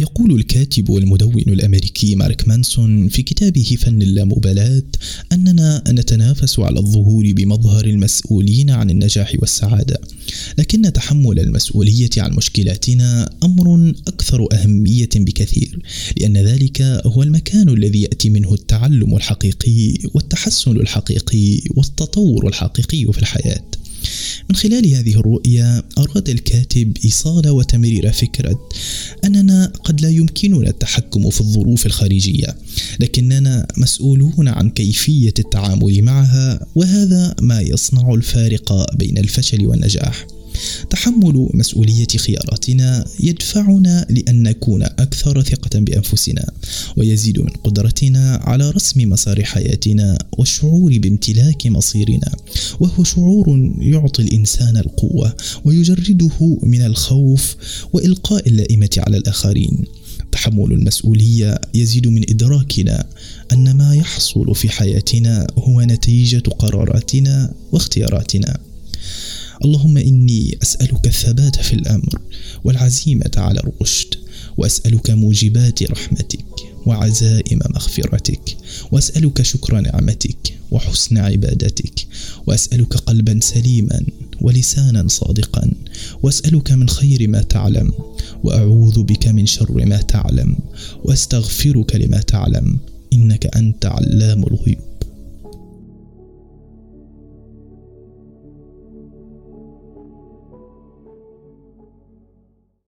يقول الكاتب والمدون الأمريكي مارك مانسون في كتابه فن اللامبالاة أننا نتنافس على الظهور بمظهر المسؤولين عن النجاح والسعادة. لكن تحمل المسؤولية عن مشكلاتنا أمر أكثر أهمية بكثير لأن ذلك هو المكان الذي يأتي منه التعلم الحقيقي والتحسن الحقيقي والتطور الحقيقي في الحياة. من خلال هذه الرؤية أراد الكاتب إيصال وتمرير فكرة أننا قد لا يمكننا التحكم في الظروف الخارجية لكننا مسؤولون عن كيفية التعامل معها وهذا ما يصنع الفارق بين الفشل والنجاح. تحمل مسؤولية خياراتنا يدفعنا لأن نكون أكثر ثقة بأنفسنا ويزيد من قدرتنا على رسم مسار حياتنا والشعور بامتلاك مصيرنا وهو شعور يعطي الإنسان القوة ويجرده من الخوف وإلقاء اللائمة على الآخرين. تحمل المسؤولية يزيد من إدراكنا أن ما يحصل في حياتنا هو نتيجة قراراتنا واختياراتنا. اللهم إني أسألك الثبات في الأمر والعزيمة على الرشد وأسألك موجبات رحمتك وعزائم مغفرتك وأسألك شكر نعمتك وحسن عبادتك وأسألك قلبا سليما ولسانا صادقا وأسألك من خير ما تعلم وأعوذ بك من شر ما تعلم وأستغفرك لما تعلم إنك أنت علام الغيوب.